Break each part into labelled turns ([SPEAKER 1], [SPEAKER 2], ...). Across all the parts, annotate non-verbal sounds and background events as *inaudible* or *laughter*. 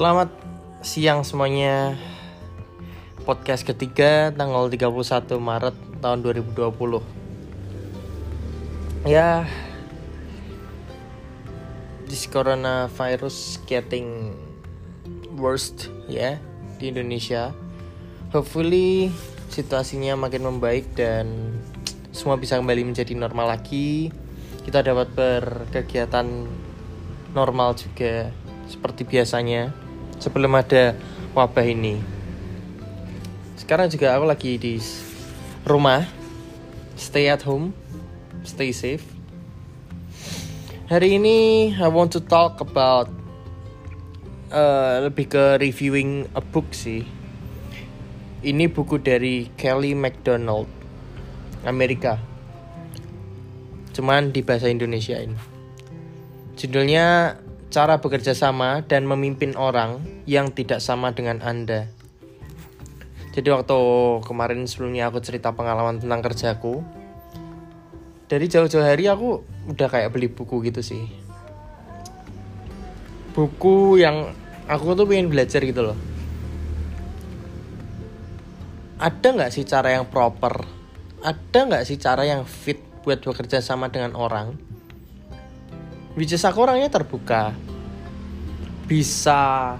[SPEAKER 1] Selamat siang semuanya. Podcast ketiga tanggal 31 Maret tahun 2020 Ya This coronavirus getting worst ya di Indonesia. Hopefully situasinya makin membaik dan semua bisa kembali menjadi normal lagi. Kita dapat berkegiatan normal juga seperti biasanya sebelum ada wabah ini. Sekarang juga aku lagi di rumah, stay at home, stay safe. Hari ini I want to talk about uh, lebih ke reviewing a book sih. Ini buku dari Kelly MacDonald, Amerika. Cuman di bahasa Indonesia ini. Judulnya cara bekerja sama dan memimpin orang yang tidak sama dengan Anda. Jadi waktu kemarin sebelumnya aku cerita pengalaman tentang kerjaku, dari jauh-jauh hari aku udah kayak beli buku gitu sih. Buku yang aku tuh pengen belajar gitu loh. Ada nggak sih cara yang proper? Ada nggak sih cara yang fit buat bekerja sama dengan orang? Which is aku orangnya terbuka. Bisa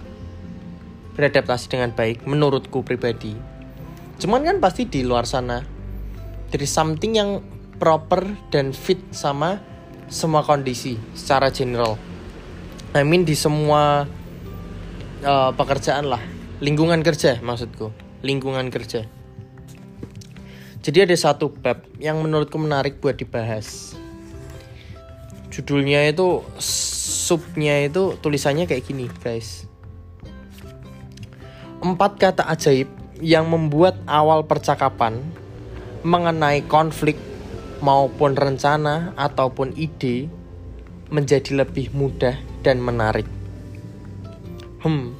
[SPEAKER 1] beradaptasi dengan baik menurutku pribadi. Cuman kan pasti di luar sana dari something yang proper dan fit sama semua kondisi secara general. I mean di semua uh, pekerjaan lah. Lingkungan kerja maksudku. Lingkungan kerja. Jadi ada satu bab yang menurutku menarik buat dibahas judulnya itu subnya itu tulisannya kayak gini guys. Empat kata ajaib yang membuat awal percakapan mengenai konflik maupun rencana ataupun ide menjadi lebih mudah dan menarik. Hmm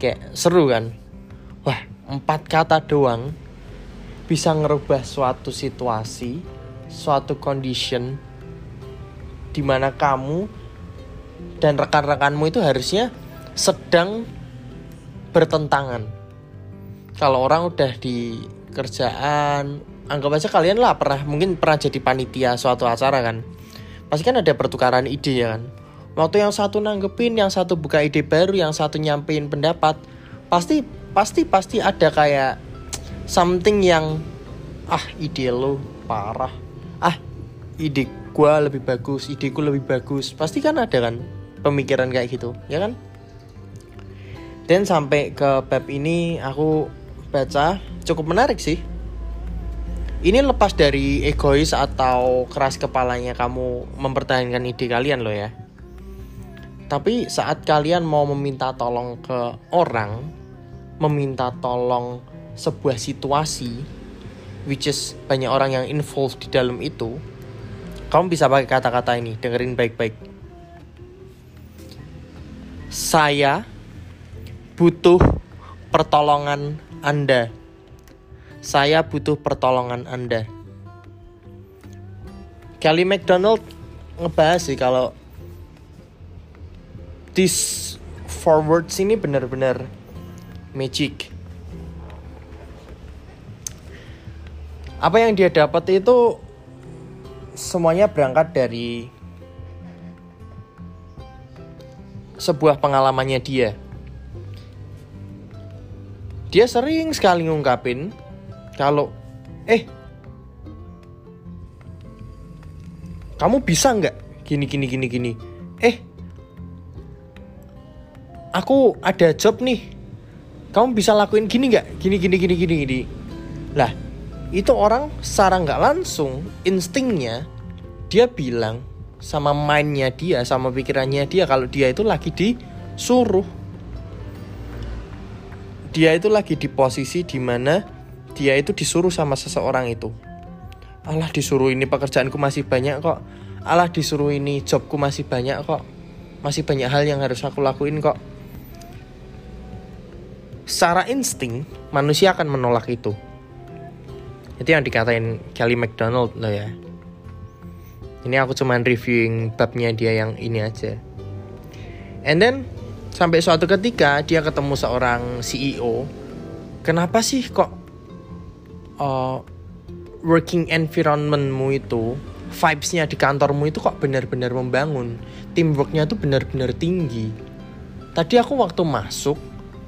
[SPEAKER 1] kayak seru kan? Wah empat kata doang bisa ngerubah suatu situasi suatu condition di mana kamu dan rekan-rekanmu itu harusnya sedang bertentangan. Kalau orang udah di kerjaan, anggap aja kalian lah pernah mungkin pernah jadi panitia suatu acara kan. Pasti kan ada pertukaran ide ya kan. Waktu yang satu nanggepin, yang satu buka ide baru, yang satu nyampein pendapat, pasti pasti pasti ada kayak something yang ah ide lo parah. Ah ide gue lebih bagus ideku lebih bagus. Pasti kan ada kan pemikiran kayak gitu ya kan? Dan sampai ke bab ini aku baca cukup menarik sih. Ini lepas dari egois atau keras kepalanya kamu mempertahankan ide kalian loh ya. Tapi saat kalian mau meminta tolong ke orang meminta tolong sebuah situasi which is banyak orang yang involved di dalam itu kamu bisa pakai kata-kata ini, dengerin baik-baik. Saya butuh pertolongan Anda. Saya butuh pertolongan Anda. Kelly McDonald ngebahas sih kalau this forwards ini benar-benar magic. Apa yang dia dapat itu semuanya berangkat dari sebuah pengalamannya dia. Dia sering sekali ngungkapin kalau eh kamu bisa nggak? Gini gini gini gini. Eh aku ada job nih. Kamu bisa lakuin gini nggak? Gini gini gini gini gini. Lah itu orang secara nggak langsung instingnya dia bilang sama mindnya dia sama pikirannya dia kalau dia itu lagi disuruh. Dia itu lagi di posisi di mana dia itu disuruh sama seseorang itu. Allah disuruh ini pekerjaanku masih banyak kok. Allah disuruh ini jobku masih banyak kok. Masih banyak hal yang harus aku lakuin kok. Secara insting manusia akan menolak itu itu yang dikatain Kelly McDonald loh ya. Ini aku cuman reviewing babnya dia yang ini aja. And then Sampai suatu ketika dia ketemu seorang CEO. Kenapa sih kok uh, working environmentmu itu vibesnya di kantormu itu kok benar-benar membangun? Teamworknya tuh benar-benar tinggi. Tadi aku waktu masuk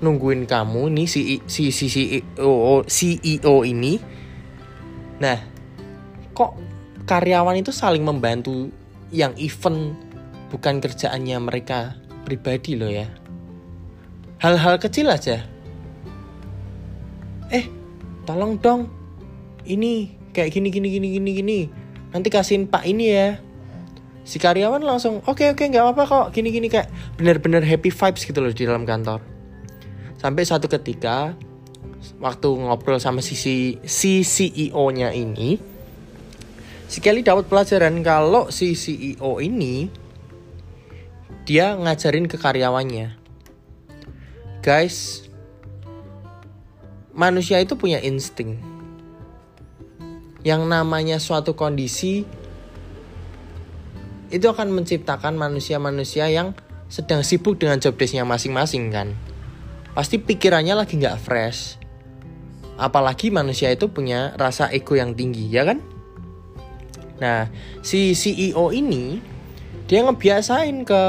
[SPEAKER 1] nungguin kamu nih si si si CEO CEO ini nah kok karyawan itu saling membantu yang event bukan kerjaannya mereka pribadi loh ya? Hal-hal kecil aja. Eh tolong dong. Ini kayak gini gini gini gini gini. Nanti kasihin pak ini ya. Si karyawan langsung oke okay, oke okay, nggak apa-apa kok. Gini gini kayak bener-bener happy vibes gitu loh di dalam kantor. Sampai suatu ketika waktu ngobrol sama si si, si CEO nya ini Kelly dapat pelajaran kalau si CEO ini dia ngajarin ke karyawannya. Guys manusia itu punya insting. Yang namanya suatu kondisi itu akan menciptakan manusia-manusia yang sedang sibuk dengan job desknya masing-masing kan? Pasti pikirannya lagi nggak fresh apalagi manusia itu punya rasa ego yang tinggi ya kan? Nah si CEO ini dia ngebiasain ke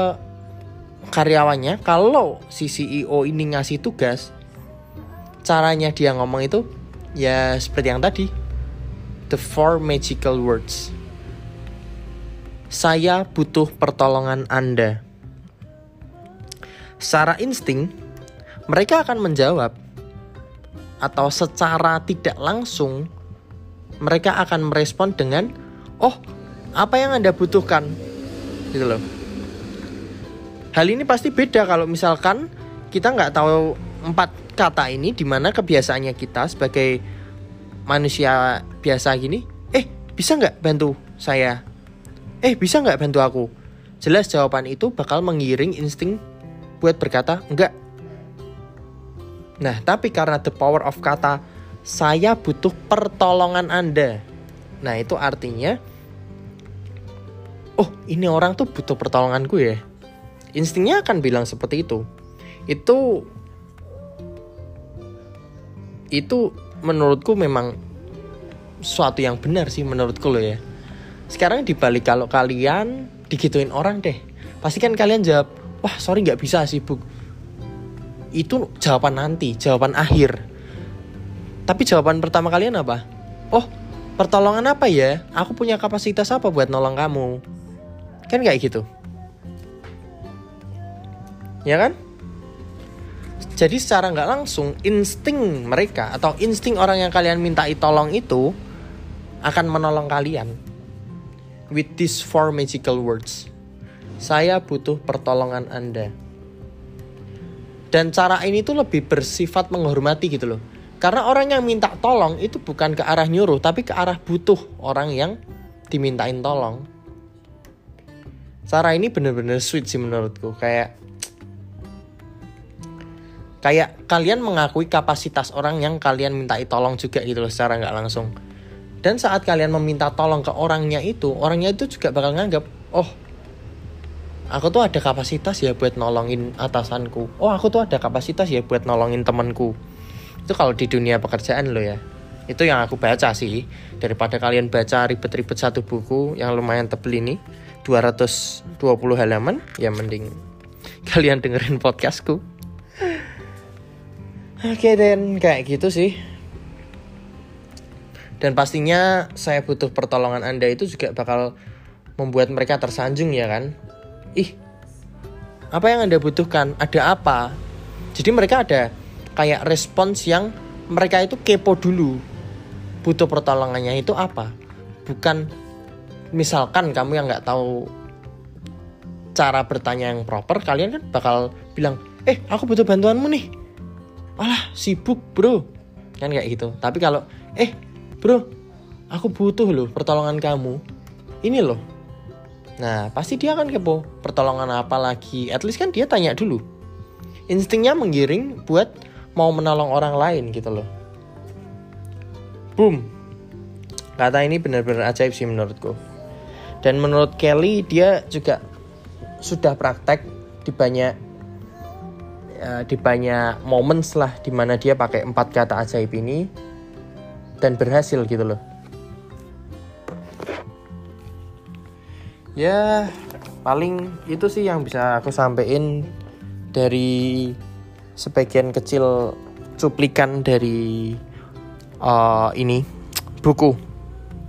[SPEAKER 1] karyawannya kalau si CEO ini ngasih tugas caranya dia ngomong itu ya seperti yang tadi the four magical words. Saya butuh pertolongan Anda. Secara insting mereka akan menjawab atau secara tidak langsung mereka akan merespon dengan oh apa yang Anda butuhkan gitu loh Hal ini pasti beda kalau misalkan kita nggak tahu empat kata ini di mana kebiasaannya kita sebagai manusia biasa gini, eh bisa nggak bantu saya? Eh bisa nggak bantu aku? Jelas jawaban itu bakal mengiring insting buat berkata enggak. Nah tapi karena the power of kata saya butuh pertolongan Anda. Nah itu artinya, oh ini orang tuh butuh pertolonganku ya. Instingnya akan bilang seperti itu. Itu itu menurutku memang suatu yang benar sih menurutku loh ya. Sekarang dibalik kalau kalian digituin orang deh pasti kan kalian jawab wah sorry nggak bisa sibuk itu jawaban nanti jawaban akhir tapi jawaban pertama kalian apa oh pertolongan apa ya aku punya kapasitas apa buat nolong kamu kan kayak gitu ya kan? Jadi secara nggak langsung insting mereka atau insting orang yang kalian minta tolong itu akan menolong kalian with these four magical words. Saya butuh pertolongan Anda. Dan cara ini tuh lebih bersifat menghormati gitu loh. Karena orang yang minta tolong itu bukan ke arah nyuruh, tapi ke arah butuh orang yang dimintain tolong. Cara ini bener-bener sweet sih menurutku. Kayak kayak kalian mengakui kapasitas orang yang kalian minta tolong juga gitu loh secara nggak langsung dan saat kalian meminta tolong ke orangnya itu orangnya itu juga bakal nganggap oh aku tuh ada kapasitas ya buat nolongin atasanku. Oh aku tuh ada kapasitas ya buat nolongin temanku. Itu kalau di dunia pekerjaan lo ya. Itu yang aku baca sih. Daripada kalian baca ribet-ribet satu buku yang lumayan tebel ini 220 halaman ya mending *laughs* kalian dengerin podcastku. Oke dan kayak gitu sih. Dan pastinya saya butuh pertolongan Anda itu juga bakal membuat mereka tersanjung ya kan. Ih, apa yang Anda butuhkan? Ada apa? Jadi mereka ada kayak respons yang mereka itu kepo dulu. Butuh pertolongannya itu apa? Bukan misalkan kamu yang nggak tahu cara bertanya yang proper, kalian kan bakal bilang, eh aku butuh bantuanmu nih alah sibuk bro kan kayak gitu tapi kalau eh bro aku butuh loh pertolongan kamu ini loh nah pasti dia akan kepo. Pertolongan apa lagi? At least kan dia tanya dulu. Instingnya menggiring buat mau menolong orang lain gitu loh. Boom. Kata ini benar-benar ajaib sih menurutku. Dan menurut Kelly dia juga sudah praktek di banyak uh, di banyak moments lah di mana dia pakai empat kata ajaib ini dan berhasil gitu loh ya paling itu sih yang bisa aku sampein dari sebagian kecil cuplikan dari uh, ini buku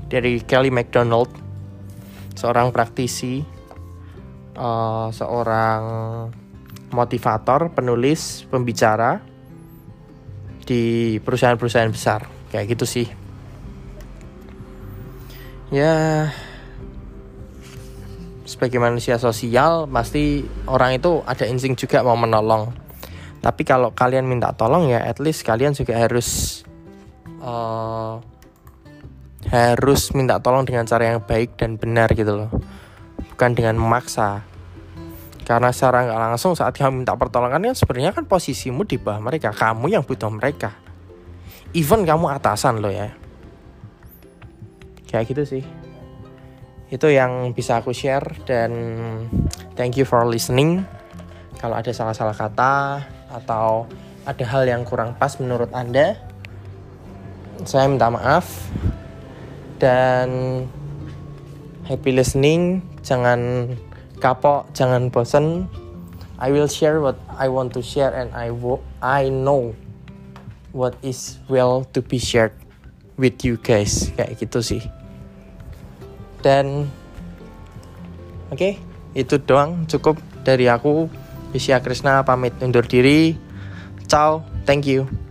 [SPEAKER 1] dari Kelly McDonald seorang praktisi uh, seorang motivator penulis pembicara di perusahaan-perusahaan besar. Kayak gitu sih. Ya sebagai manusia sosial pasti orang itu ada insting juga mau menolong. Tapi kalau kalian minta tolong ya at least kalian juga harus uh, harus minta tolong dengan cara yang baik dan benar gitu loh. Bukan dengan memaksa. Karena secara nggak langsung saat kamu minta pertolongan kan sebenarnya kan posisimu di bawah mereka kamu yang butuh mereka. Even kamu atasan loh ya. Kayak gitu sih itu yang bisa aku share dan thank you for listening. Kalau ada salah-salah kata atau ada hal yang kurang pas menurut anda saya minta maaf. Dan happy listening. Jangan kapok jangan bosen. I will share what I want to share and I I know what is well to be shared with you guys. Kayak gitu sih dan oke okay, itu doang. Cukup dari aku. Isya Krishna pamit undur diri. Ciao thank you